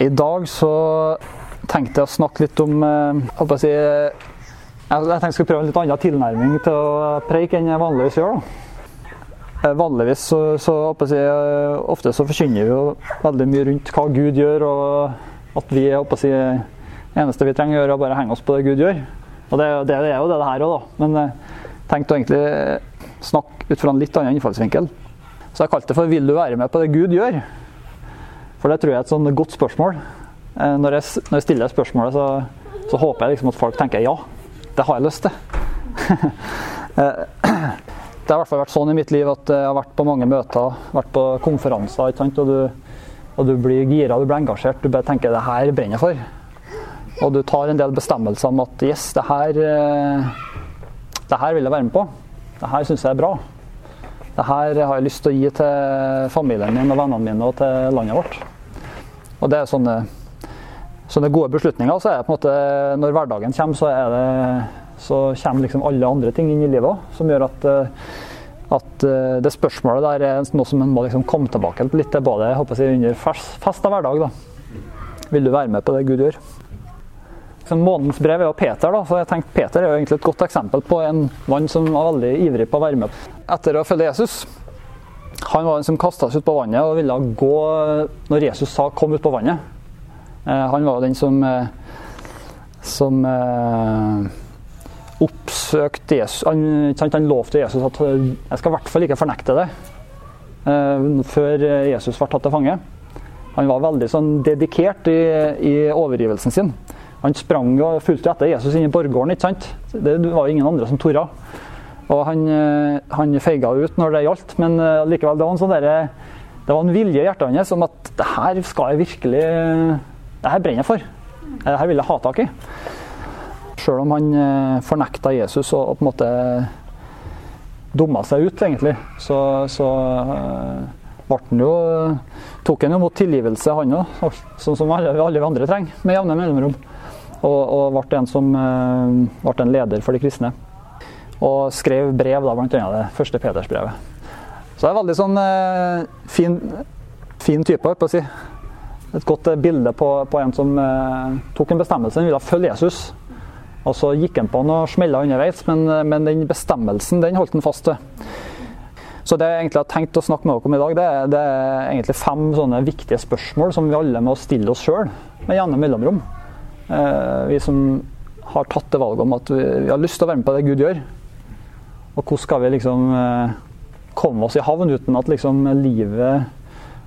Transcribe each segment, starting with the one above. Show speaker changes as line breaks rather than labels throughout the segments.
I dag så tenkte jeg å snakke litt om eh, jeg, si, jeg tenkte jeg prøve en litt annen tilnærming til å preike enn jeg vanligvis gjør. da. Eh, Vanligvis så, så jeg, si, eh, ofte så forkynner vi jo veldig mye rundt hva Gud gjør, og at vi er si, eneste vi trenger å gjøre, er bare henge oss på det Gud gjør. Og det, det, det er jo det det her òg, da. Men jeg tenkte å egentlig snakke ut fra en litt annen innfallsvinkel. Så jeg kalte det for 'Vil du være med på det Gud gjør?' For det tror jeg er et sånn godt spørsmål. Eh, Når jeg, når jeg stiller spørsmålet, så, så håper jeg liksom at folk tenker ja, det har jeg lyst til. Eh, det har i hvert fall vært sånn i mitt liv at jeg har vært på mange møter, vært på konferanser? Og, du, og du blir gira, du blir engasjert. Du bare tenker det her brenner jeg for. Og du tar en del bestemmelser om at yes, det her, eh, det her vil jeg være med på. Det her syns jeg er bra. Det her har jeg lyst til å gi til familien min og vennene mine og til landet vårt. Og det er sånne, sånne gode beslutninger. Så er det på en måte, når hverdagen kommer, så, det, så kommer liksom alle andre ting inn i livet også, som gjør at, eh, at eh, det spørsmålet der er noe som en må liksom komme tilbake til litt til både håper jeg, under fest, av hverdag. Da. Vil du være med på det Gud gjør? Månedens brev er jo Peter, da, så jeg tenkte Peter er jo egentlig et godt eksempel på en mann som var veldig ivrig på å være med etter å følge Jesus. Han var den som kasta seg ut på vannet og ville gå når Jesus sa 'kom ut på vannet'. Eh, Han var den som, eh, som eh, oppsøkte Jesus. Han, han lovte Jesus at 'jeg skal i hvert fall ikke fornekte det' før Jesus ble tatt til fange. Han var veldig sånn dedikert i, i overgivelsen sin. Han sprang og fulgte etter Jesus inn i borggården. Det var jo ingen andre som torde. Og han, eh, han feiga ut når det gjaldt, men eh, likevel, det var en sånn derre det var en vilje i hjertet hans om at det her skal jeg virkelig Det her brenner jeg for. Det her vil jeg ha tak i. Sjøl om han eh, fornekta Jesus og, på en måte dumma seg ut, egentlig, så, så eh, han jo tok han jo mot tilgivelse, han òg. Sånn som alle, alle vi andre trenger, med jevne mellomrom. Og, og ble en som eh, ble en leder for de kristne. Og skrev brev, da, blant annet det første Pedersbrevet. Så det er veldig sånn eh, fin, fin type, holdt på å si. Et godt eh, bilde på, på en som eh, tok en bestemmelse, han ville følge Jesus. Og så gikk han på noen smeller underveis, men, eh, men den bestemmelsen den holdt han fast til. Så det jeg egentlig har tenkt å snakke med dere om i dag, det er, det er egentlig fem sånne viktige spørsmål som vi alle må stille oss sjøl med jevne mellomrom. Eh, vi som har tatt det valget om at vi, vi har lyst til å være med på det Gud gjør. Og hvordan skal vi liksom eh, komme oss i havn uten at liksom livet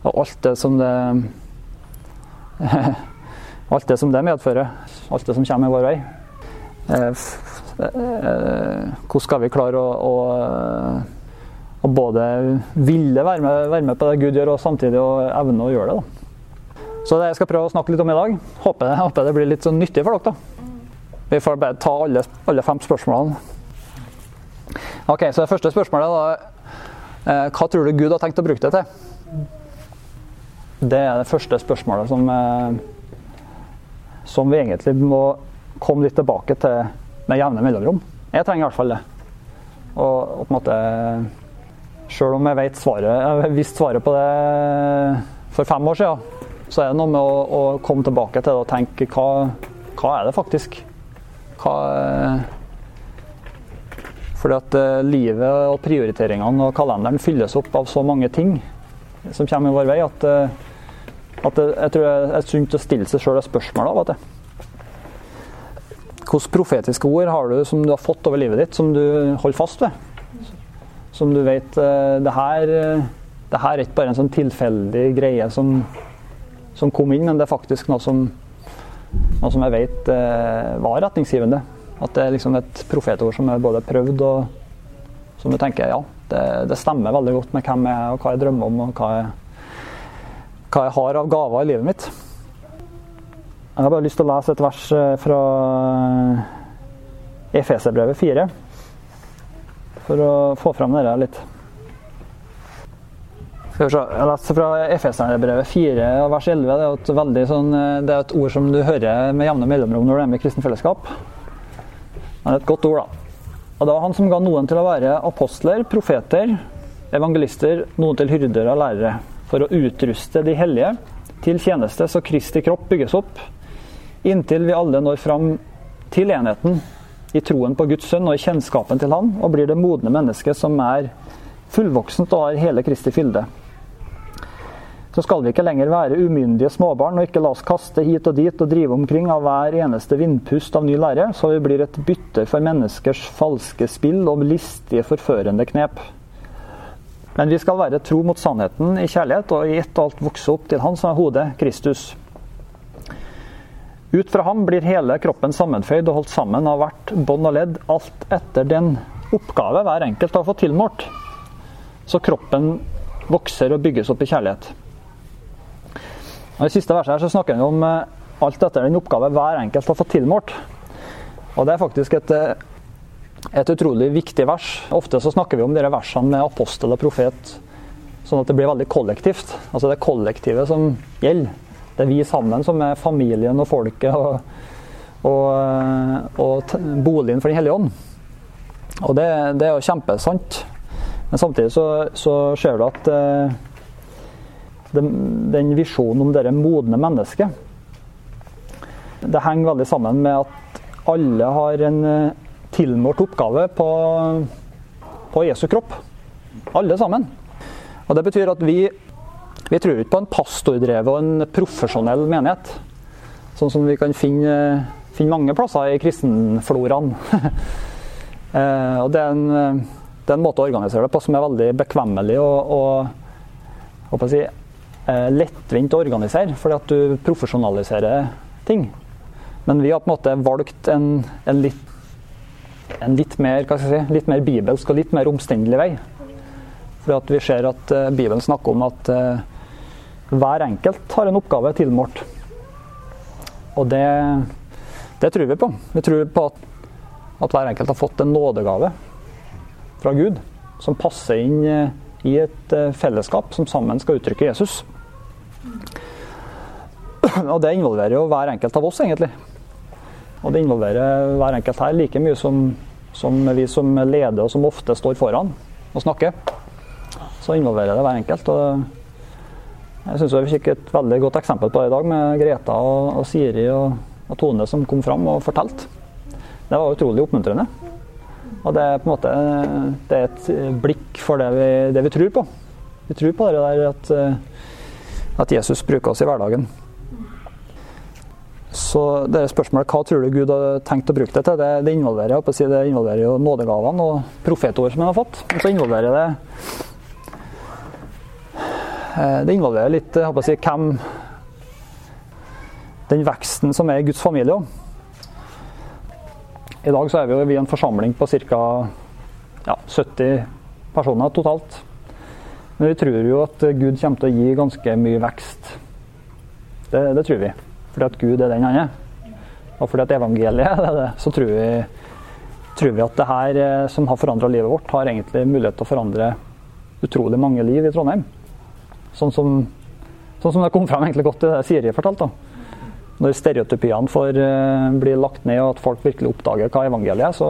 og alt det som det Alt det som det medfører, alt det som kommer i vår vei. Eh, eh, hvordan skal vi klare å, å, å både ville være med, være med på det Gud gjør, og samtidig og evne å gjøre det? da. Så det jeg skal prøve å snakke litt om i dag. Håper, håper det blir litt sånn nyttig for dere. da. Vi får bare ta alle, alle fem spørsmålene. Ok, så det første spørsmålet da eh, Hva tror du Gud har tenkt å bruke det til? Det er det første spørsmålet som, eh, som vi egentlig må komme litt tilbake til med jevne mellomrom. Jeg trenger i hvert fall det. Og, på en måte Sjøl om jeg vet svaret, jeg visste svaret på det for fem år siden, så er det noe med å, å komme tilbake til det og tenke hva, hva er det faktisk? Hva fordi at eh, livet og prioriteringene og kalenderen fylles opp av så mange ting som kommer i vår vei, at, eh, at jeg tror det er sunt å stille seg sjøl spørsmål av og til. Hvilke profetiske ord har du som du har fått over livet ditt, som du holder fast ved? Som du vet eh, det her, eh, det her er ikke bare en sånn tilfeldig greie som, som kom inn, men det er faktisk noe som, noe som jeg vet eh, var retningsgivende. At det er liksom et profetord som er både prøvd og som du tenker ja, det, det stemmer veldig godt med hvem jeg er og hva jeg drømmer om og hva jeg, hva jeg har av gaver i livet mitt. Jeg har bare lyst til å lese et vers eh, fra Efeserbrevet 4 for å få fram dette litt. Skal vi se, Jeg leser fra Efeserbrevet 4 vers 11. Det er, et sånn, eh, det er et ord som du hører med jevne mellomrom når du er med i kristent fellesskap. Det er et godt ord, da. Og det var han som ga noen til å være apostler, profeter, evangelister, noen til hyrder og lærere, for å utruste de hellige til tjeneste, så Kristi kropp bygges opp, inntil vi alle når fram til enheten i troen på Guds sønn og i kjennskapen til Han, og blir det modne mennesket som er fullvoksent og har hele Kristi fylde. Så skal vi ikke lenger være umyndige småbarn og ikke la oss kaste hit og dit og drive omkring av hver eneste vindpust av ny lære, så vi blir et bytte for menneskers falske spill og listige, forførende knep. Men vi skal være tro mot sannheten i kjærlighet og i ett og alt vokse opp til Han som er hodet, Kristus. Ut fra ham blir hele kroppen sammenføyd og holdt sammen av hvert bånd og ledd, alt etter den oppgave hver enkelt har fått tilmålt. Så kroppen vokser og bygges opp i kjærlighet. Og I siste verset her så snakker han om eh, alt etter den oppgave hver enkelt har fått tilmålt. Og Det er faktisk et, eh, et utrolig viktig vers. Ofte så snakker vi om disse versene med apostel og profet sånn at det blir veldig kollektivt. Altså det er kollektivet som gjelder. Det er vi sammen som er familien og folket og, og, eh, og boligen for Den hellige ånd. Og det, det, er jo kjempesant. Men samtidig så, så ser du at den, visjonen om det modne mennesket Det henger veldig sammen med at alle har en eh, tilmålt oppgave på, på Jesu kropp. Alle sammen. Og Det betyr at vi, vi tror ikke på en pastordrevet og en profesjonell menighet. Sånn som vi kan finne, finne mange plasser i kristenfloraen. Eh, og det er, en, det er, en, måte å organisere det på som er veldig bekvemmelig og, og si, lettvint å organisere, fordi at du profesjonaliserer ting. Men vi har på en måte valgt en, en litt en litt mer, si, litt mer bibelsk og litt mer omstendelig vei. For at vi ser at uh, Bibelen snakker om at uh, hver enkelt har en oppgave tilmålt. Og det, det, tror vi på. Vi tror på at, at, hver enkelt har fått en nådegave fra Gud som passer inn i et fellesskap som sammen skal uttrykke Jesus. Og det involverer jo hver enkelt av oss, egentlig. Og det involverer hver enkelt her like mye som, som vi som leder og som ofte står foran og snakker. Så involverer det hver enkelt. og jeg syns vi fikk et veldig godt eksempel på det i dag, med Greta og, og Siri og, og, Tone som kom fram og fortalte. Det var utrolig oppmuntrende. Og det er på en måte det er et blikk for det vi, det vi tror på. Vi tror på det der at, at Jesus bruker oss i hverdagen. Så det er spørsmålet hva tror du Gud har tenkt å bruke det til? Det, det involverer, si, det involverer jo nådegavene og profetord som han har fått. Men så involverer det eh, Det involverer litt jeg å si, hvem Den veksten som er i Guds familie òg. I dag så er vi jo i en forsamling på ca. Ja, 70 personer totalt. Men vi tror jo at Gud kommer til å gi ganske mye vekst. Det, det tror vi fordi at Gud er den han er, og fordi at evangeliet er det, så tror vi, tror vi at det her eh, som har forandra livet vårt, har egentlig mulighet til å forandre utrolig mange liv i Trondheim. Sånn som, sånn som det kom frem egentlig godt i det Siri fortalte. Når stereotypiene får uh, bli lagt ned, og at folk virkelig oppdager hva evangeliet er, så,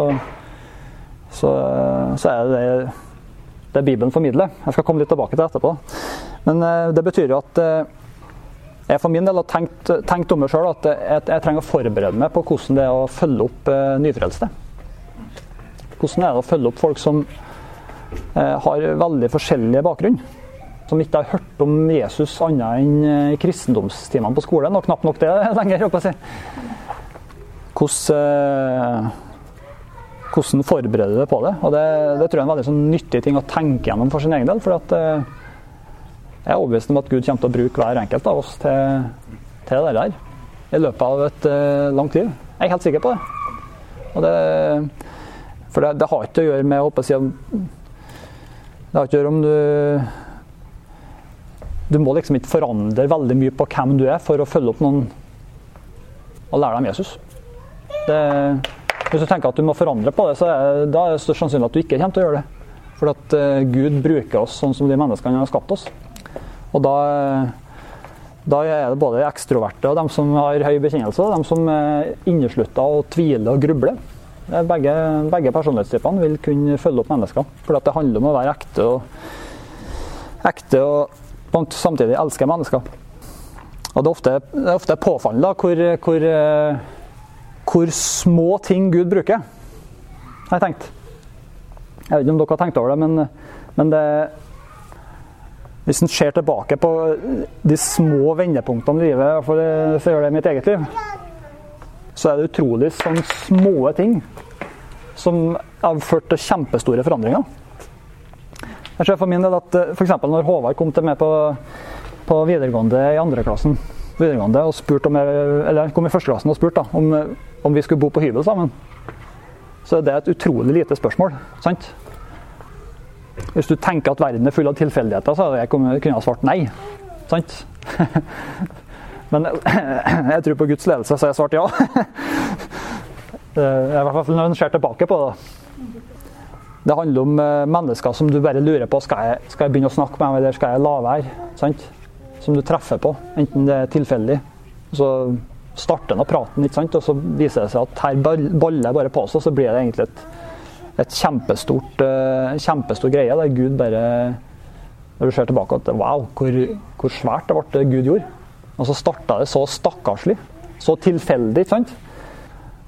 så, så er det det Bibelen formidler. Jeg skal komme litt tilbake til det etterpå. Men uh, det betyr jo at uh, jeg for min del har tenkt, tenkt om meg sjøl at jeg, jeg, trenger å forberede meg på hvordan det er å følge opp eh, nyfrelste. Hvordan er det å følge opp folk som eh, har veldig forskjellige bakgrunn? Som ikke har hørt om Jesus annet enn eh, i kristendomstimene på skolen, og knapt nok det lenger. håper jeg Hvordan, eh, hvordan forbereder du deg på det? Og det, det, tror jeg er en veldig sånn, nyttig ting å tenke gjennom for sin egen del. for at eh, jeg er overbevist om at Gud kommer til å bruke hver enkelt av oss til, til det der i løpet av et langt liv. Jeg er helt sikker på det. det for det, det, har ikke å gjøre med å si, Det har ikke å gjøre om du Du må liksom ikke forandre veldig mye på hvem du er for å følge opp noen og lære dem Jesus. Det, hvis du tenker at du må forandre på det, så er, da er det størst sannsynlig at du ikke kommer til å gjøre det. For at uh, Gud bruker oss sånn som de menneskene har skapt oss. Og da, da er det både ekstroverte og dem som har høy bekjennelse, og dem som er inneslutta og tviler og grubler. Begge, begge personlighetstypene vil kunne følge opp mennesker. For det handler om å være ekte og, ekte og samtidig elsker mennesker. Og det er ofte, det er ofte påfallende da, hvor, hvor, hvor, små ting Gud bruker, har jeg tenkt. Jeg vet ikke om dere har tenkt over det, men, men det, hvis en ser tilbake på de små vendepunktene i livet, for så gjør det i mitt eget liv, så er det utrolig sånne små ting som har ført til kjempestore forandringer. Jeg ser for min del at f.eks. når Håvard kom til meg på, på videregående i andreklassen videregående og spurte om jeg, eller kom i førsteklassen og spurte om, om vi skulle bo på hybel sammen, så er det et utrolig lite spørsmål. sant? Hvis du tenker at verden er full av tilfeldigheter, så jeg kunne ha svart nei. Sant? Men jeg tror på Guds ledelse, så jeg svarte ja. I hvert fall når en ser tilbake på det. Det handler om eh, mennesker som du bare lurer på skal jeg, skal jeg begynne å snakke med, eller skal jeg la være. Sant? Som du treffer på, enten det er tilfeldig. Så starter nå praten, ikke sant? og så viser det seg at her baller bare på seg, så blir det egentlig et, et kjempestort, uh, kjempestor greie der Gud bare Når du ser tilbake at wow, hvor, hvor svært det ble det Gud gjorde. Og så starta det så stakkarslig. Så tilfeldig, ikke sant?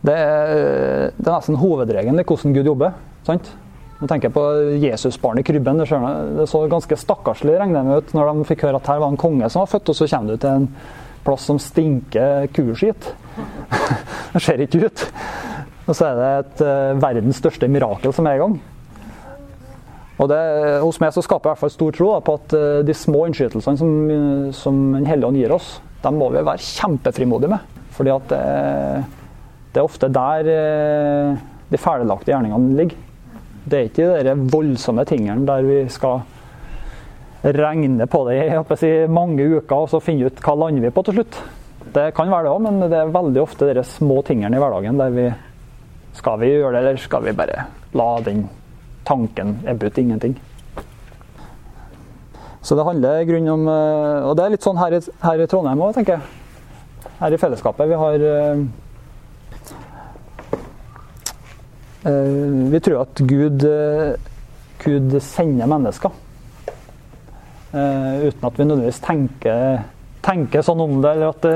Det er, det er nesten hovedregelen i hvordan Gud jobber. sant? Nå tenker jeg på Jesusbarnet i krybben. Det, det så ganske stakkarslig regner jeg ut når de fikk høre at her var en konge som var født, og så kommer du til en plass som stinker kuskitt. det ser ikke ut. Og så er det et uh, verdens største mirakel som er i gang. Og det, Hos meg så skaper jeg i hvert fall stor tro da, på at uh, de små innskytelsene som, som Den hellige ånd gir oss, dem må vi være kjempefrimodige med. Fordi at det, det er ofte der uh, de ferdiglagte gjerningene ligger. Det er ikke de voldsomme tingene der vi skal regne på det i si, mange uker og så finne ut hva lander vi på til slutt. Det kan være det òg, men det er veldig ofte de små tingene i hverdagen der vi Skal vi gjøre det, eller skal vi bare la den tanken ebbe ut ingenting? Så det handler i grunnen om eh, Og det er litt sånn her i, her i Trondheim òg, tenker jeg. Her i fellesskapet. Vi har eh, Eh, vi tror at Gud, eh, Gud sender mennesker. Eh, uten at vi nødvendigvis tenker, tenker sånn om det, eller at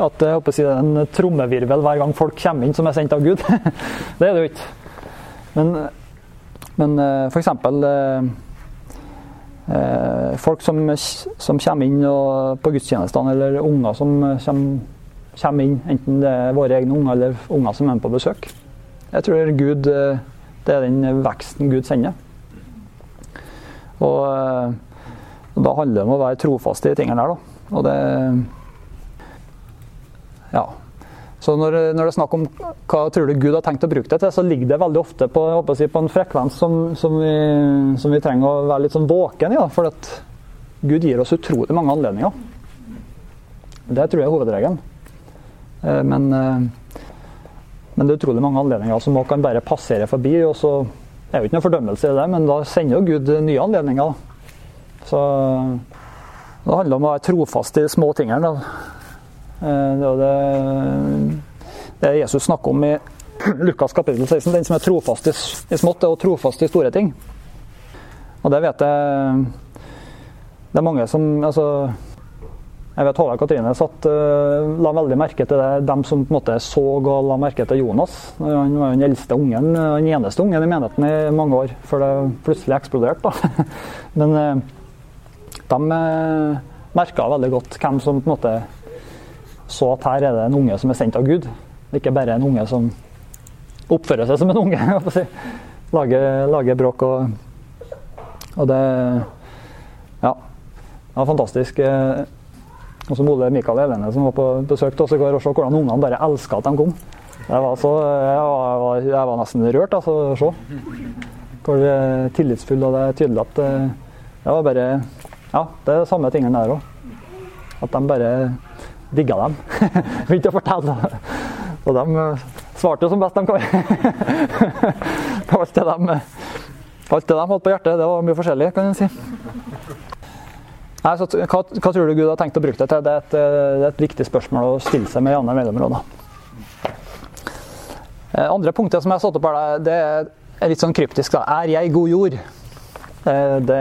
at det, si, er en trommevirvel hver gang folk kommer inn som er sendt av Gud. det er det jo ikke. Men, men eksempel folk som, som kommer inn på gudstjenestene, eller unger som kommer, kommer inn, enten det er våre egne unger eller unger som er med på besøk. Jeg tror Gud eh, Det er den veksten Gud sender. Og, eh, og da handler det om å være trofast i de tingene der, da. Og det Ja. Så når, når, det er snakk om hva tror du Gud har tenkt å bruke det til, så ligger det veldig ofte på, si, på en frekvens som, som, vi, som, vi, trenger å være litt sånn våken i. Da, for at Gud gir oss utrolig mange anledninger. Det tror jeg er hovedregelen. Eh, men men det er utrolig mange anledninger som man kan bare passere forbi. og så er jo ikke noe fordømmelse i det, men da sender jo Gud nye anledninger. Så det handler om å være trofast i de små tingene. Eh, det er det, det Jesus snakker om i Lukas kapittel 16. Den som er trofast i, smått, er trofast i store ting. Og det vet jeg Det er mange som altså, jeg vet Håvard Katrine satt, uh, la veldig merke til det, dem som på en måte så og la merke til Jonas. Han var jo den eldste ungen, den eneste ungen i menigheten i mange år, før det plutselig eksploderte. Men uh, de eh, merka veldig godt hvem som på en måte så at her er det en unge som er sendt av Gud. Ikke bare en unge som oppfører seg som en unge. Lager, lager, bråk og, og det Ja. Det var fantastisk. Og så Ole Mikael Helene som var på besøk til oss i går, og se hvordan ungene bare elska at de kom. Jeg var, så, jeg var, jeg var nesten rørt altså, å se hvor tillitsfull og det er tydelig at eh, det var bare Ja, det er de samme tingene der òg. At de bare digga dem. Begynte å fortelle. Og de svarte jo som best de kan. alt det de, alt det de hadde på hjertet, det var mye forskjellig, kan en si. Nei, så, hva, hva, tror du Gud har tenkt å bruke det til? Det er et, eh, det er et viktig spørsmål å stille seg med jevne mellomrom. Eh, andre punktet som jeg har satt opp her, det er litt sånn kryptisk. Da. Er jeg god jord? Eh, det,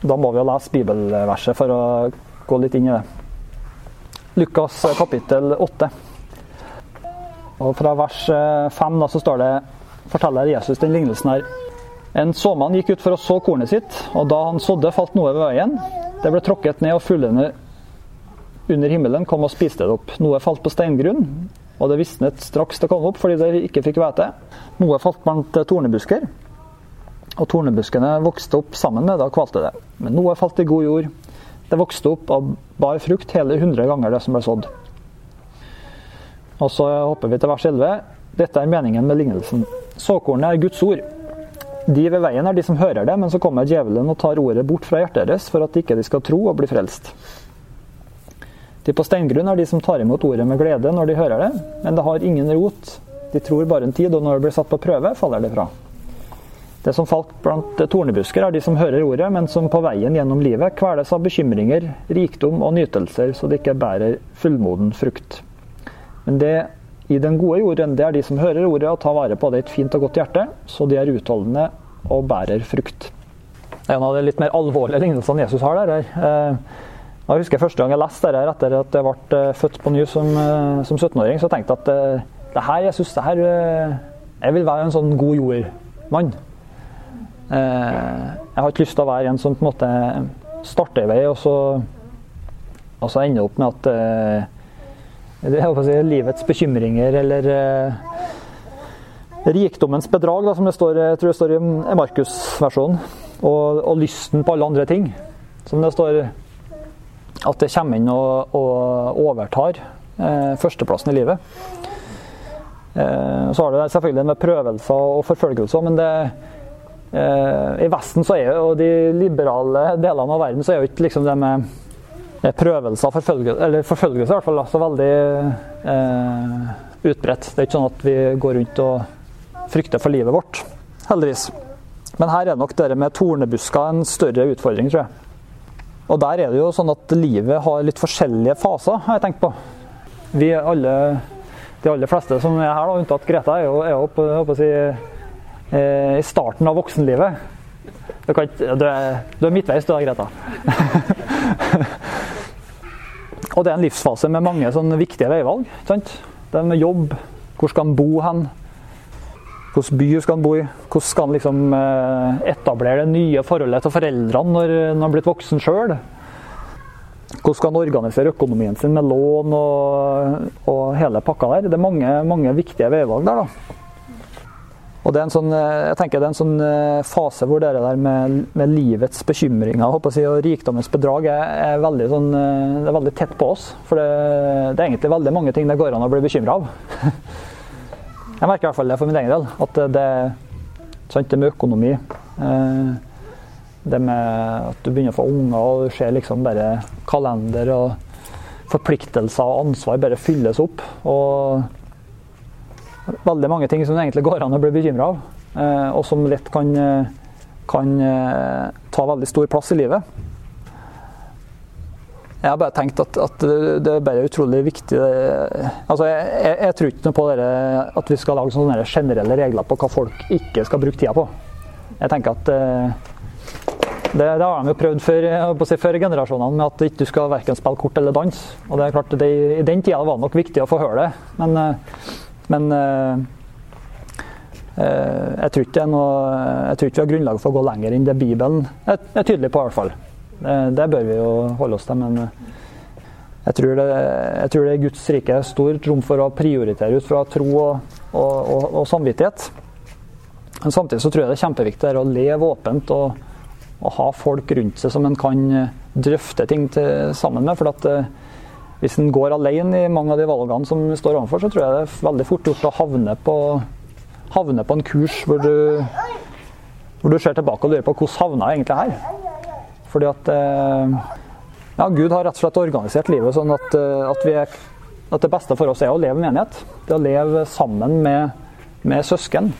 da må vi jo lese bibelverset for å gå litt inn i det. Lukas kapittel 8. Og fra vers 5 da, så står det, forteller Jesus den lignelsen her. En såmann gikk ut for å så kornet sitt, og da han sådde, falt noe ved veien. Det ble tråkket ned, og fuglene under himmelen kom og spiste det opp. Noe falt på steingrunn, og det visnet straks det kom opp fordi det ikke fikk hvete. Noe falt blant tornebusker, og tornebuskene vokste opp sammen med det og kvalte det. Men noe falt i god jord. Det vokste opp og bar frukt hele 100 ganger det som ble sådd. Og så hopper vi til vers 11. Dette er meningen med lignelsen. Såkornet er Guds ord. De ved veien er de som hører det, men så kommer djevelen og tar ordet bort fra hjertet deres for at de ikke skal tro og bli frelst. De på steingrunn er de som tar imot ordet med glede når de hører det, men det har ingen rot. De tror bare en tid, og når det blir satt på prøve, faller det fra. Det som falt blant tornebusker, er de som hører ordet, men som på veien gjennom livet kveles av bekymringer, rikdom og nytelser, så det ikke bærer fullmoden frukt. Men det i den gode jorden, det er de som hører ordet og tar vare på det i et fint og godt hjerte, så de er utholdende og bærer frukt. Det er en av de litt mer alvorlige lignelsene Jesus har der. Eh, jeg husker Første gang jeg leste dette etter at jeg ble eh, født på ny som, eh, som 17-åring, så tenkte jeg at det her, jeg synes det her Jeg vil være en sånn god jordmann. Jeg har ikke lyst til å være en som på en måte starter i vei, og så, og så ender opp med at det er si, livets bekymringer eller rikdommens bedrag, da, som det står, jeg tror det står i Markus-versjonen, og, og lysten på alle andre ting. Som det står at det kommer inn og, og overtar eh, førsteplassen i livet. Eh, så har du selvfølgelig det med prøvelser og forfølgelser, men det, eh, i Vesten så er og de liberale delene av verden så er jo ikke liksom det med prøvelser og forfølgelse, eller forfølgelse i hvert fall, så veldig eh, utbredt. Det er ikke sånn at vi går rundt og frykter for livet vårt, heldigvis. Men her er nok det med tornebusker en større utfordring, tror jeg. Og der er det jo sånn at livet har litt forskjellige faser, har jeg tenkt på. Vi alle, De aller fleste som er her, da, unntatt Greta, er jo, er jo på, på si, eh, i starten av voksenlivet. Du, kan, du, er, du er midtveis, du da, Greta. og det er en livsfase med mange sånne viktige veivalg. Sant? Det er med jobb, hvor skal en bo hen? Hvilken by skal han bo i? Hvordan skal han liksom eh, etablere det nye forholdet til foreldrene når han har blitt voksen sjøl? Hvordan skal han organisere økonomien sin med lån og, og hele pakka der? Det er mange, mange viktige veivalg der. da. Og det er en sånn, eh, jeg tenker det er en sånn eh, fase hvor det der med, med livets bekymringer si, og rikdommens bedrag er, er, veldig sånn, det er veldig tett på oss. For det, det er egentlig veldig mange ting det går an å bli bekymra av. Jeg merker i hvert fall det for min egen del. At det, sant, det med økonomi eh, Det med at du begynner å få unger, og du ser liksom bare kalender og forpliktelser og ansvar bare fylles opp. Og veldig mange ting som det egentlig går an å bli bekymra av. Eh, og som lett kan, kan eh, ta veldig stor plass i livet. Jeg har bare tenkt at, at det er bare utrolig viktig altså jeg, jeg, jeg tror ikke noe på dere, at vi skal lage sånne generelle regler på hva folk ikke skal bruke tida på. Jeg tenker at eh, det, det har de jo prøvd før, si, før generasjonene, med at du ikke skal verken spille kort eller dans. Og det er klart, det, I den tida var det nok viktig å få høre det, men, eh, men eh, jeg tror, noe, jeg tror ikke vi har grunnlag for å gå lenger enn det Bibelen er, er tydelig på. i hvert fall. Det, det, bør vi jo holde oss til. Men eh, jeg tror det, jeg tror det er Guds rike stort rom for å prioritere ut fra tro og, og, og, og, samvittighet. Men samtidig så tror jeg det er kjempeviktig å leve åpent og, ha folk rundt seg som en kan eh, drøfte ting til, sammen med. for at eh, hvis en går alene i mange av de valgene som vi står overfor, så tror jeg det er veldig fort gjort å havne på, havne på en kurs hvor du, hvor du ser tilbake og lurer på hvordan havna jeg egentlig her. Fordi at eh, ja, Gud har rett og slett organisert livet sånn at, eh, at, er, at det beste for oss er å leve menighet. Det å leve sammen med, med søsken.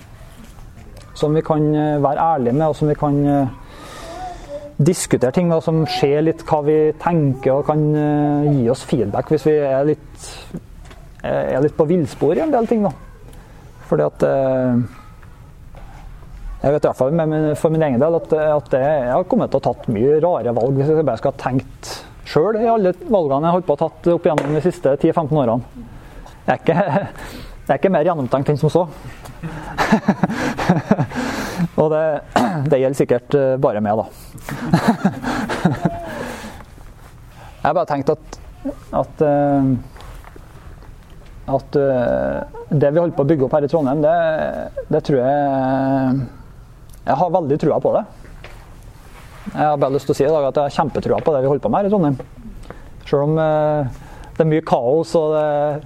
Som vi kan eh, være ærlige med, og som vi kan diskutere ting og som ser litt hva vi tenker, og kan gi oss feedback hvis vi er litt, er litt på villspor i en del ting. Da. Fordi at jeg vet i hvert fall for min egen del at, at jeg har kommet til å tatt mye rare valg hvis jeg bare skal ha tenkt sjøl i alle valgene jeg har holdt på å tatt opp gjennom de siste 10-15 årene. Jeg er ikke, jeg er ikke mer gjennomtenkt enn som så. Og det, det, gjelder sikkert eh, bare meg, da. Jeg har bare tenkt at, at, eh, at eh, det vi holder på å bygge opp her i Trondheim, det, det tror jeg Jeg har veldig trua på det. Jeg har bare lyst til å si i dag at jeg har kjempetrua på det vi holder på med her i Trondheim. Selv om det er mye kaos og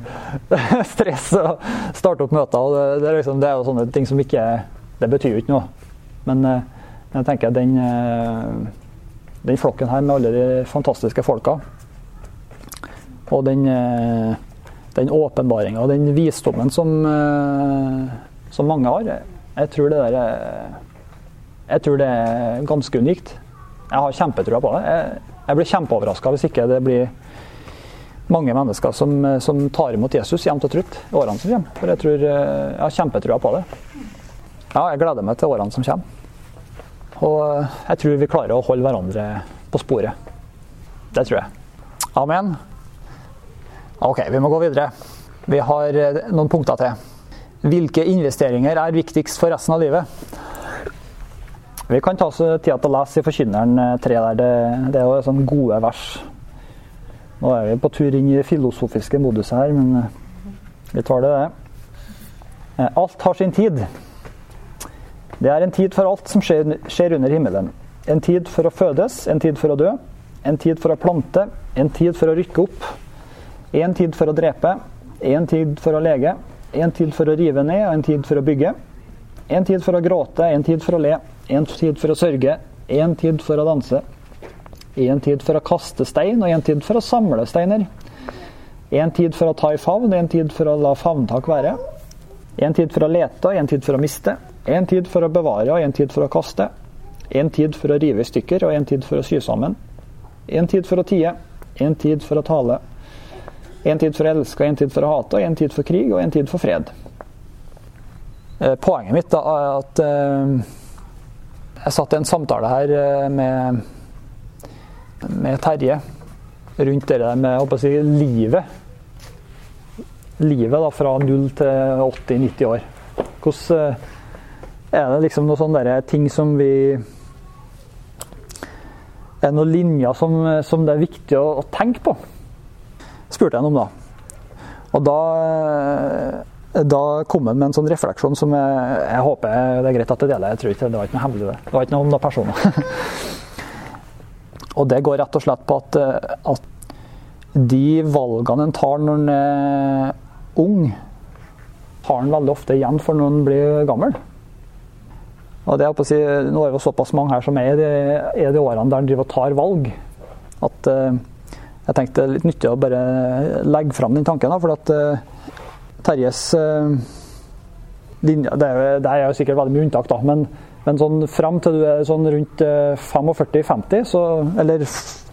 det er stress å starte opp møter. og det, liksom, det, er jo sånne ting som ikke Det betyr jo ikke noe. Men eh, jeg tenker den, eh, den flokken her med alle de fantastiske folka og den, eh, den åpenbaringa og den visdommen som, som mange har, jeg tror det der Jeg tror det er ganske unikt. Jeg har kjempetrua på det. Jeg, jeg blir kjempeoverraska hvis ikke det blir mange mennesker som, som tar imot Jesus jevnt og trutt i årene som kommer. For jeg tror jeg har kjempetrua på det. Ja, jeg gleder meg til årene som kommer. Og jeg tror vi klarer å holde hverandre på sporet. Det tror jeg. Amen. Ok, vi må gå videre. Vi har eh, noen punkter til. Hvilke investeringer er viktigst for resten av livet? Vi kan ta oss tida til å lese i Forkynneren 3 eh, der. Det, det er jo sånn gode vers. Nå er vi på tur inn i det filosofiske moduset her, men eh, vi tar det, det. Alt har sin tid. Det er en tid for alt som skjer, skjer under himmelen. En tid for å fødes, en tid for å dø, en tid for å plante, en tid for å rykke opp, en tid for å drepe, en tid for å lege, en tid for å rive ned og en tid for å bygge. En tid for å gråte, en tid for å le, en tid for å sørge, en tid for å danse. En tid for å kaste stein og en tid for å samle steiner. En tid for å ta i favn, en tid for å la favntak være. En tid for å lete og en tid for å miste. En tid for å bevare og en tid for å kaste. En tid for å rive i stykker og en tid for å sy sammen. En tid for å tie, en tid for å tale. En tid for å elske, en tid for å hate, og en tid for krig og en tid for fred. Eh, poenget mitt da, er at eh, jeg satt i en samtale her eh, med, med Terje rundt det der med si, livet. Livet da, fra 0 til 80-90 år. Hvordan er det liksom noen sånne ting som vi Er noen linjer som, som det er viktig å, å, tenke på? spurte jeg ham om, da. Og da, da kom han med en sånn refleksjon som jeg, jeg, håper det er greit at jeg deler. Jeg tror ikke Det var ikke noe hemmelig, det. Det var ikke noe om noen personer. og det går rett og slett på at, at de valgene en tar når en er ung, har en veldig ofte igjen for når en blir gammel. Og det er si, Nå er det såpass mange her som er i de, er de årene der en driver og tar valg, at uh, jeg tenkte det er litt nyttig å bare legge fram den tanken. Da, for at uh, Terjes uh, linje det er, det er jo sikkert veldig mye unntak, da, men, men sånn fram til du er sånn rundt 45-50, så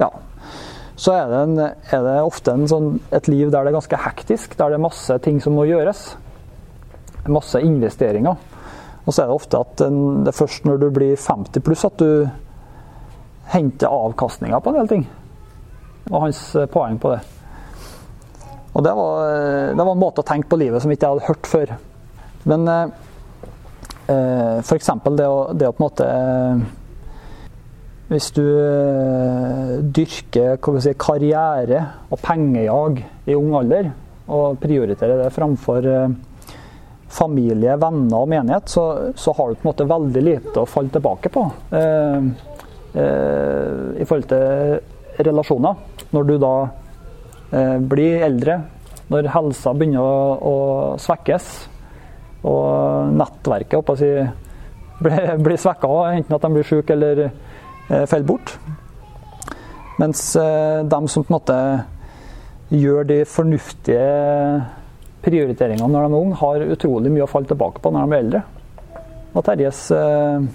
ja. Så er det, en, er det ofte sånn, et liv der det er ganske hektisk, der det er masse ting som må gjøres. Masse investeringer. Og så er det ofte at det er først når du blir 50 pluss at du henter avkastninga på en del ting. Det var hans eh, poeng på det. Og det var, eh, det var, en måte å tenke på livet som ikke jeg hadde hørt før. Men eh, eh f.eks. Det, det å på en måte Hvis du dyrker si, karriere og pengejag i ung alder, og prioriterer det framfor familie, venner og menighet, så, så, har du på en måte veldig lite å falle tilbake på eh, eh, i forhold til relasjoner. Når du da eh, blir eldre, når helsa begynner å, å svekkes, og nettverket si, blir, blir svekka, enten at de blir syke eller eh, faller bort. Mens eh, de som på en måte gjør de fornuftige prioriteringene når de er unge, har utrolig mye å falle tilbake på når de blir eldre. Og Terjes eh,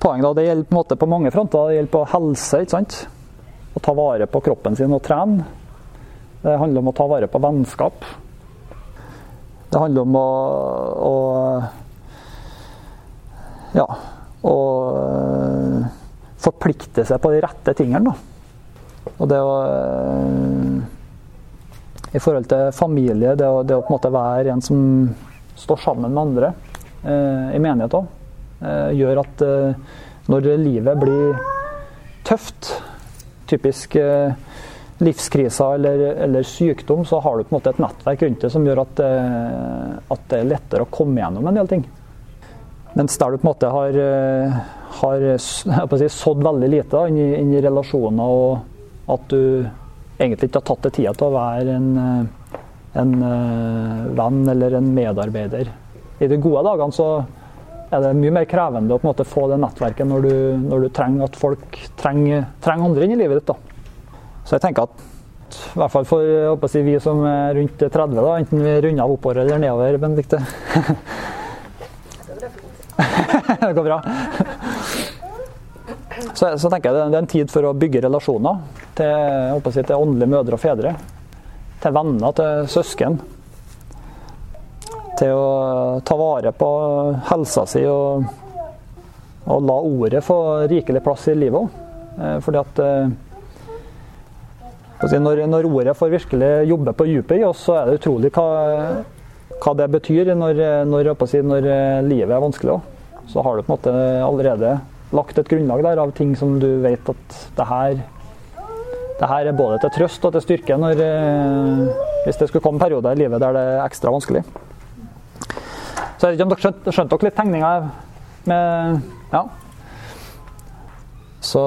poeng da, det gjelder på, måte på mange fronter. Det gjelder på helse. ikke sant? Å ta vare på kroppen sin og trene. Det handler om å ta vare på vennskap. Det handler om å, å Ja Å eh, forplikte seg på de rette tingene. da. Og det å eh, I forhold til familie, det å, det å på en måte være en som står sammen med andre eh, i menighet òg, eh, gjør at eh, når livet blir tøft, typisk eh, livskriser eller, eller, sykdom, så har du på en måte et nettverk rundt det som gjør at, eh, at det er lettere å komme gjennom en del ting. Mens der du på en måte har, eh, har si, sådd veldig lite inn i, inn i, relasjoner, og at du egentlig ikke har tatt deg tida til å være en, en venn eller en medarbeider. I de gode dagene så er det mye mer krevende å på en måte få det nettverket når du, når du trenger at folk trenger, trenger, andre inn i livet ditt. Da. Så jeg tenker at i hvert fall for si, vi som er rundt 30, da, enten vi runder av oppover eller nedover, Benedicte. det går bra. Så, så, tenker jeg det er en tid for å bygge relasjoner til, si, til åndelige mødre og fedre. Til venner, til søsken til å ta vare på helsa si og, og la ordet få rikelig plass i livet òg. Eh, fordi at eh, når, når, ordet får virkelig jobbe på dypet i oss, så er det utrolig hva, hva det betyr når, når, når, livet er vanskelig. òg. Så har du på en måte allerede lagt et grunnlag der av ting som du vet at det her, det her er både til trøst og til styrke når, eh, hvis det skulle komme perioder i livet der det er ekstra vanskelig. Så jeg vet ikke om dere skjønte, skjønte dere litt tegninga med Ja. Så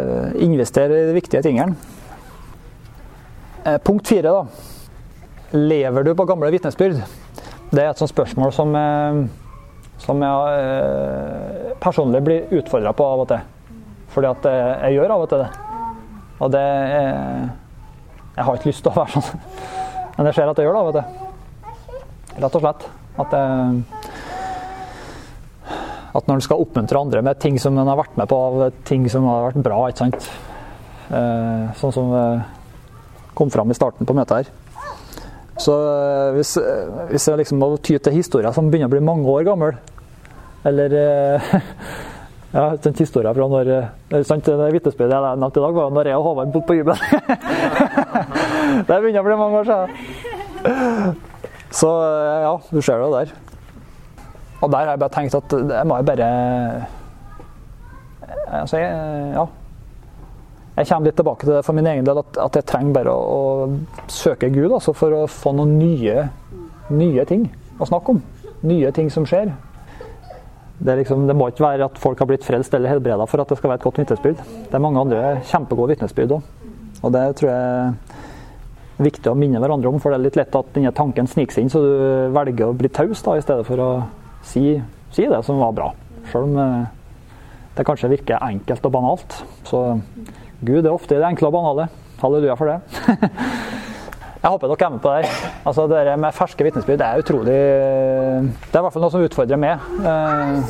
eh, invester i de viktige tingene. Eh, punkt fire, da. Lever du på gamle vitnesbyrd? Det er et sånt spørsmål som, som jeg personlig blir utfordra på av og til. Fordi at jeg gjør av og til det. Og det er, Jeg har ikke lyst til å være sånn, men jeg ser at jeg gjør det av og til. Rett og slett. At jeg at når en skal oppmuntre andre med ting som en har vært med på av ting som har vært bra, ikke sant. Eh, sånn som eh, kom fram i starten på møtet her. Så eh, hvis, hvis jeg liksom må ty til historier som begynner å bli mange år gammel, eller ja, den historien fra når sant, Det vitnesbyrdet jeg nevnte i dag, var når jeg og Håvard bodde på hybel. det begynner å bli mange år siden. Så ja, du ser det der. Og der har jeg bare tenkt at det må jeg bare altså jeg, ja. Jeg kommer litt tilbake til det for min egen del, at, at jeg trenger bare å, å søke Gud altså for å få noen nye, nye ting å snakke om. Nye ting som skjer. Det, liksom, det, må ikke være at folk har blitt frelst eller helbreda for at det skal være et godt vitnesbyrd. Det er mange andre kjempegode vitnesbyrd òg. Og det tror jeg er viktig å minne hverandre om, for det er litt lett at denne tanken sniker seg inn, så du velger å bli taus i stedet for å si, si, det som var bra. Selv om eh, det kanskje virker enkelt og banalt. Så Gud er ofte i det enkle og banale. Halleluja for det. Jeg håper dere er med på det. Altså, det der med ferske vitnesbyrd er utrolig Det er i hvert fall noe som utfordrer meg. Eh,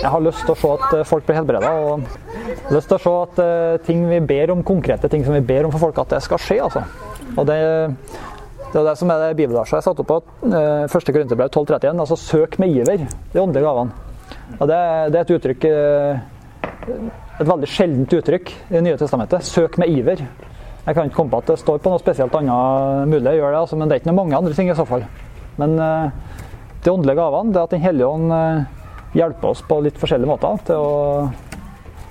jeg har lyst til å se at eh, folk blir helbreda, og lyst til å se at ting vi ber om, konkrete ting som vi ber om for folk, at det skal skje. altså. Og det, det er det som er det bibelverset jeg satte opp på. Eh, første Korinterbrev 12.31. Altså 'søk med iver' de åndelige gavene. Og det, det, er et uttrykk eh, Et veldig sjeldent uttrykk i Det nye testamentet. 'Søk med iver'. Jeg kan ikke komme på at det står på noe spesielt annet mulig å gjøre det, altså, men det er ikke mange andre ting i så fall. Men uh, de åndelige gavene, det at Den hellige ånd uh, hjelper oss på litt forskjellige måter til å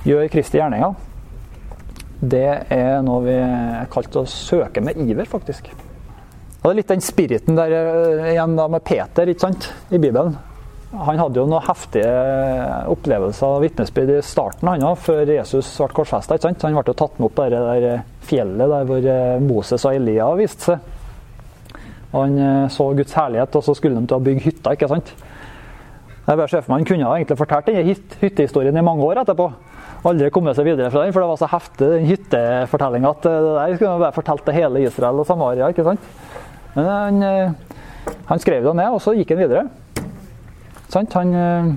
gjøre Kristi gjerninger, det er noe vi er kalt å søke med iver, faktisk. Og det er litt den spiriten der eh, igjen da med Peter ikke sant, i Bibelen. Han hadde jo noen heftige opplevelser og vitnesbyrd i starten, han òg, før Jesus ble korsfesta. Han ble jo tatt med opp på det der fjellet der hvor eh, Moses og Elia viste seg. Han eh, så Guds herlighet, og så skulle de til å bygge hytta. ikke sant? Jeg bare ser for meg, Han kunne egentlig fortalt denne hyttehistorien i mange år etterpå. Aldri kommet seg videre fra den, for det var så heftig den hyttefortellinga at det der skulle man bare fortalt til hele Israel og Samaria. ikke sant? Men han, eh, han skrev det ned, og så gikk han videre. Han, eh,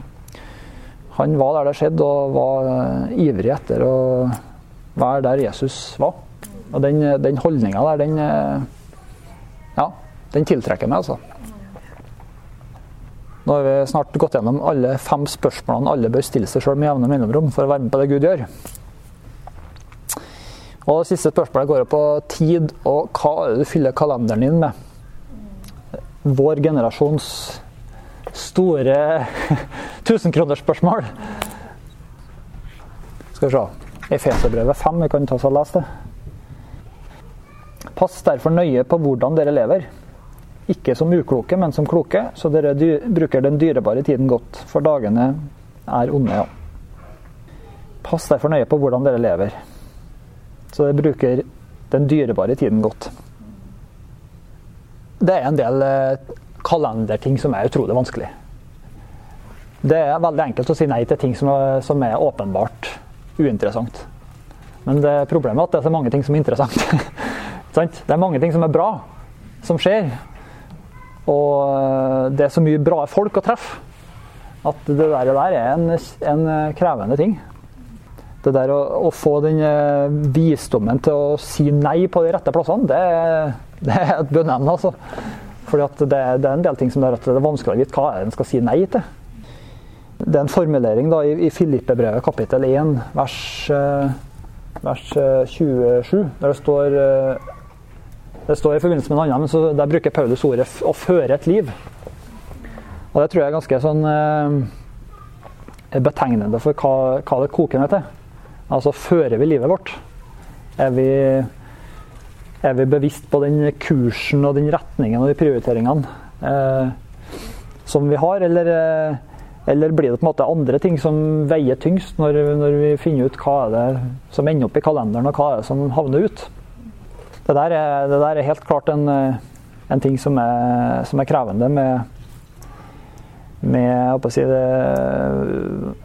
han var der det skjedde, og var eh, ivrig etter å være der Jesus var. Og den, den holdninga der, den Ja, den tiltrekker meg, altså. Nå har vi snart gått gjennom alle fem spørsmålene alle bør stille seg sjøl med jevne mellomrom for å være med på det Gud gjør. Og det siste spørsmålet går på tid og hva du fyller kalenderen din med. Vår generasjons store tusenkronersspørsmål. Skal vi se. Efeserbrevet 5, vi kan ta oss og lese det. Pass derfor nøye på hvordan dere lever. Ikke som ukloke, men som kloke, så dere bruker den dyrebare tiden godt, for dagene er onde, ja. Pass derfor nøye på hvordan dere lever, så dere bruker den dyrebare tiden godt. Det er en del eh, kalenderting som er utrolig vanskelig. Det er veldig enkelt å si nei til ting som er, som er åpenbart uinteressant. Men det problemet er at det er så mange ting som er interessant. det er mange ting som er bra, som skjer. Og eh, det er så mye bra folk å treffe at det der, er en, en krevende ting. Det der å, å, få den eh, visdommen til å si nei på de rette plassene, det, det er et bønneemne. Altså. Fordi det, det, er en del ting som er, det er vanskelig å vite hva en skal si nei til. Det er en formulering da, i, i Filippe-brevet kapittel 1 vers, eh, vers 27, der det står det står i forbindelse med en annen, men så der bruker Paulus ordet 'å føre et liv'. Og Det tror jeg er ganske sånn eh, betegnende for hva, hva det koker ned til. Altså, fører vi livet vårt? Er vi, er vi bevisst på den kursen og den retningen og de prioriteringene eh, som vi har, eller, eh, eller, blir det på en måte andre ting som veier tyngst når, når vi finner ut hva er det som ender opp i kalenderen, og hva er det som havner ut? Det der er, det der er helt klart en, en ting som er, som er, krevende med, med si det,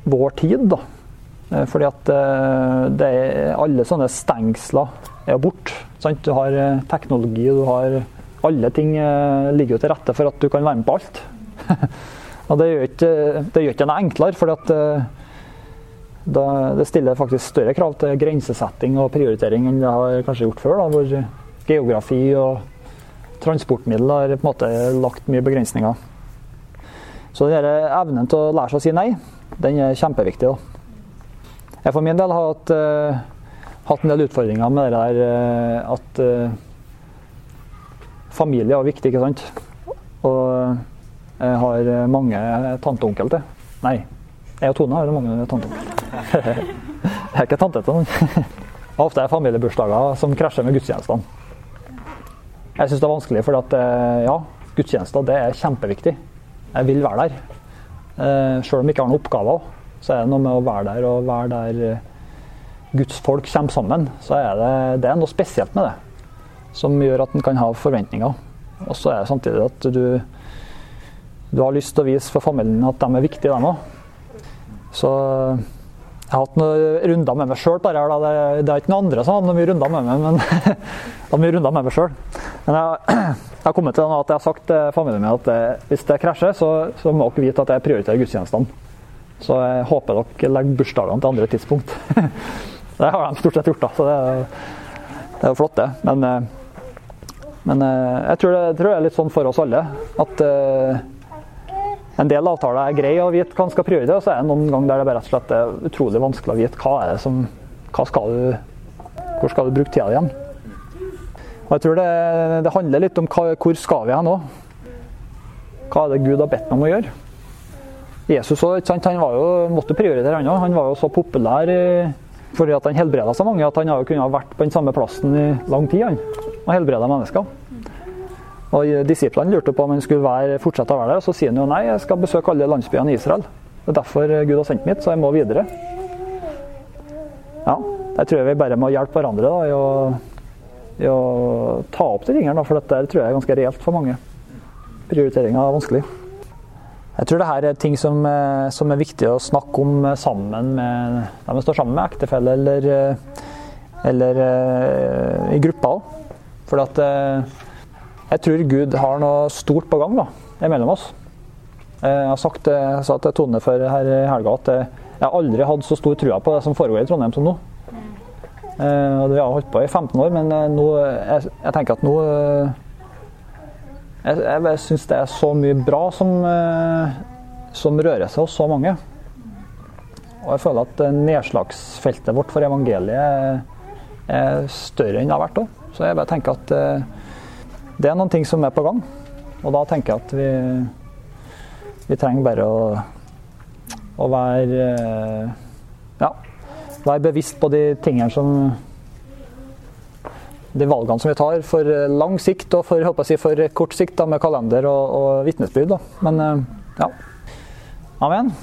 vår tid. Da. Fordi at det, alle sånne stengsler er borte. Du har eh, teknologi, du har Alle ting eh, ligger jo til rette for at du kan være med på alt. Og det gjør ikke det gjør ikke enklere, for da, det stiller faktisk større krav til grensesetting og prioritering enn det har kanskje gjort før. Da, hvor geografi og transportmiddel har på en måte lagt mye begrensninger. Så denne evnen til å lære seg å si nei, den er kjempeviktig. Da. Jeg for min del har hatt, hatt en del utfordringer med det der uh, at uh, familie er viktig, ikke sant. Og jeg har mange tante og onkel til. Nei, jeg og Tone har mange tanter. jeg er ikke tante til noen. Ofte er familiebursdager som krasjer med gudstjenestene. Jeg syns det er vanskelig, for eh, ja, gudstjenester det er kjempeviktig. Jeg vil være der. Eh, Sjøl om jeg ikke har noen oppgaver, så er det noe med å være der og være der eh, Guds folk kommer sammen. Så er det, det er noe spesielt med det som gjør at en kan ha forventninger. Og så er det samtidig at du, du har lyst til å vise for familien at de er viktige, dem òg. Så jeg har hatt noen runder med meg sjøl. Det, det er ikke noen andre som har noen mye runder med meg, men jeg har mye runder med meg sjøl. Men jeg, jeg, har kommet til at jeg har sagt til familien min at det, hvis det krasjer, så, så må dere vite at jeg prioriterer gudstjenestene. Så jeg håper dere legger bursdagene til andre tidspunkt. det har de stort sett gjort, da. Så det, det er jo flott, det. Men, eh, men eh, jeg, tror det, jeg tror det er litt sånn for oss alle at en del avtaler er greie å vite hva en skal prioritere, og så er det noen ganger der det bare rett og slett er utrolig vanskelig å vite hva er det som hva skal du, Hvor skal du bruke tida di Og jeg tror det, det, handler litt om hva, hvor skal vi hen nå? Hva er det Gud har bedt meg om å gjøre? Jesus også, han var jo, måtte prioritere, han òg. Han var jo så populær fordi at han helbreda så mange at han kunne ha vært på den samme plassen i lang tid han, og helbreda mennesker. Og Disiplene lurte på om han skulle være, fortsette å være der, og så sier han jo nei, jeg skal besøke alle landsbyene i Israel. Det er derfor Gud har sendt mitt, så jeg må videre. Ja, jeg tror vi bare må hjelpe hverandre da, i, å, i å ta opp de tingene, for dette tror jeg er ganske reelt for mange. Prioriteringa er vanskelig. Jeg tror det her er ting som, eh, som, er viktig å snakke om sammen med de vi står sammen med, ektefelle eller, eh, eller i gruppa òg. For at jeg tror Gud har noe stort på gang da, mellom oss. Jeg har sagt jeg sa til Tone før her i helga at jeg aldri hatt så stor trua på det som foregår i Trondheim som nå. Eh, og Vi har holdt på i 15 år, men eh, nå, jeg, jeg tenker at nå eh, Jeg, jeg syns det er så mye bra som, som rører seg hos så mange. Og jeg føler at nedslagsfeltet vårt for evangeliet er større enn det har vært òg. Så jeg bare tenker at eh, det er noen ting som er på gang. Og da tenker jeg at vi, vi trenger bare å, å være eh, ja, være bevisst på de tingene som De valgene som vi tar for lang sikt og for, håper jeg, for kort sikt da, med kalender og, og vitnesbyrd. Men ja. Amen.